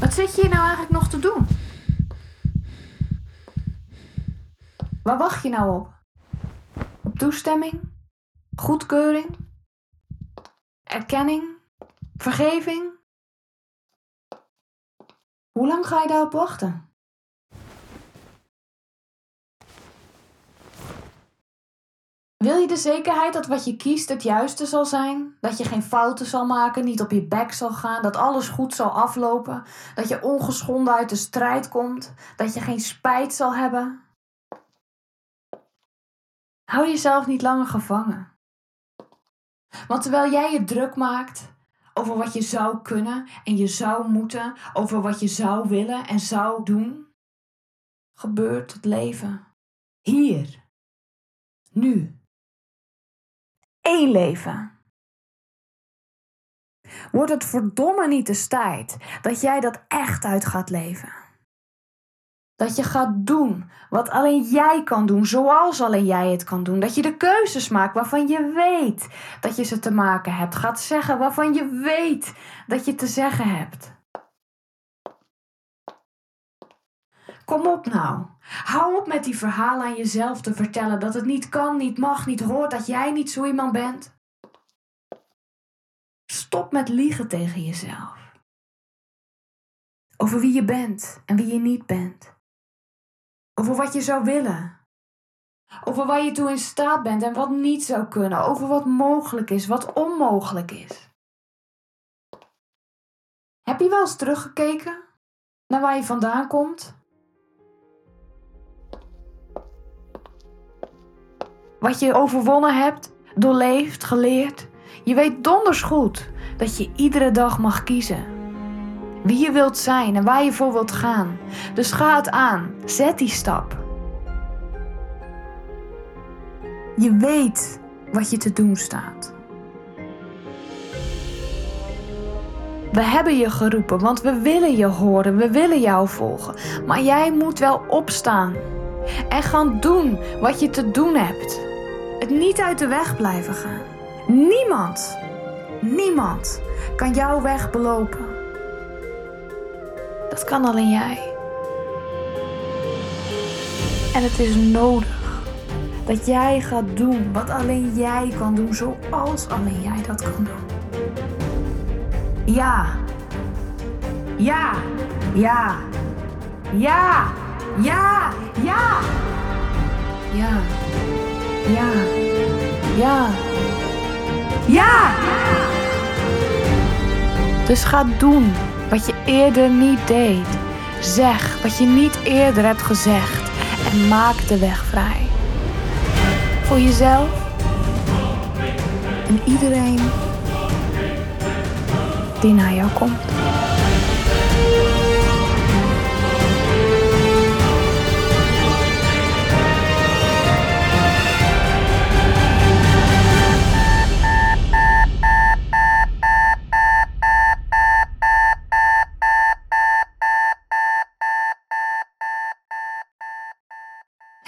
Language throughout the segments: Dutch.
Wat zit je hier nou eigenlijk nog te doen? Waar wacht je nou op? Op toestemming? Goedkeuring? Erkenning? Vergeving? Hoe lang ga je daarop wachten? Wil je de zekerheid dat wat je kiest het juiste zal zijn? Dat je geen fouten zal maken, niet op je bek zal gaan, dat alles goed zal aflopen, dat je ongeschonden uit de strijd komt, dat je geen spijt zal hebben? Hou jezelf niet langer gevangen. Want terwijl jij je druk maakt over wat je zou kunnen en je zou moeten, over wat je zou willen en zou doen, gebeurt het leven. Hier. Nu. Eén leven. Wordt het verdomme niet eens tijd dat jij dat echt uit gaat leven? Dat je gaat doen wat alleen jij kan doen, zoals alleen jij het kan doen. Dat je de keuzes maakt waarvan je weet dat je ze te maken hebt. Gaat zeggen waarvan je weet dat je te zeggen hebt. Kom op nou. Hou op met die verhalen aan jezelf te vertellen dat het niet kan, niet mag, niet hoort, dat jij niet zo iemand bent. Stop met liegen tegen jezelf. Over wie je bent en wie je niet bent. Over wat je zou willen. Over waar je toe in staat bent en wat niet zou kunnen. Over wat mogelijk is, wat onmogelijk is. Heb je wel eens teruggekeken naar waar je vandaan komt? Wat je overwonnen hebt, doorleefd, geleerd. Je weet donders goed dat je iedere dag mag kiezen. Wie je wilt zijn en waar je voor wilt gaan. Dus ga het aan. Zet die stap. Je weet wat je te doen staat. We hebben je geroepen, want we willen je horen, we willen jou volgen. Maar jij moet wel opstaan en gaan doen wat je te doen hebt. Het niet uit de weg blijven gaan. Niemand, niemand kan jouw weg belopen. Dat kan alleen jij. En het is nodig dat jij gaat doen wat alleen jij kan doen, zoals alleen jij dat kan doen. Ja. Ja. Ja. Ja. Ja. Ja. Ja. Ja. Ja. Ja. Dus ga doen wat je eerder niet deed. Zeg wat je niet eerder hebt gezegd en maak de weg vrij. Voor jezelf en iedereen die naar jou komt.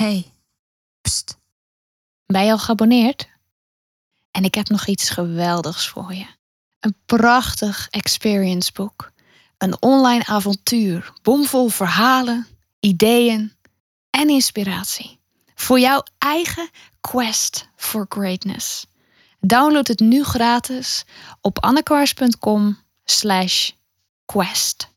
Hey, pst. Ben je al geabonneerd? En ik heb nog iets geweldigs voor je. Een prachtig experience book. Een online avontuur, bomvol verhalen, ideeën en inspiratie. Voor jouw eigen quest for greatness. Download het nu gratis op annekwaars.com slash quest.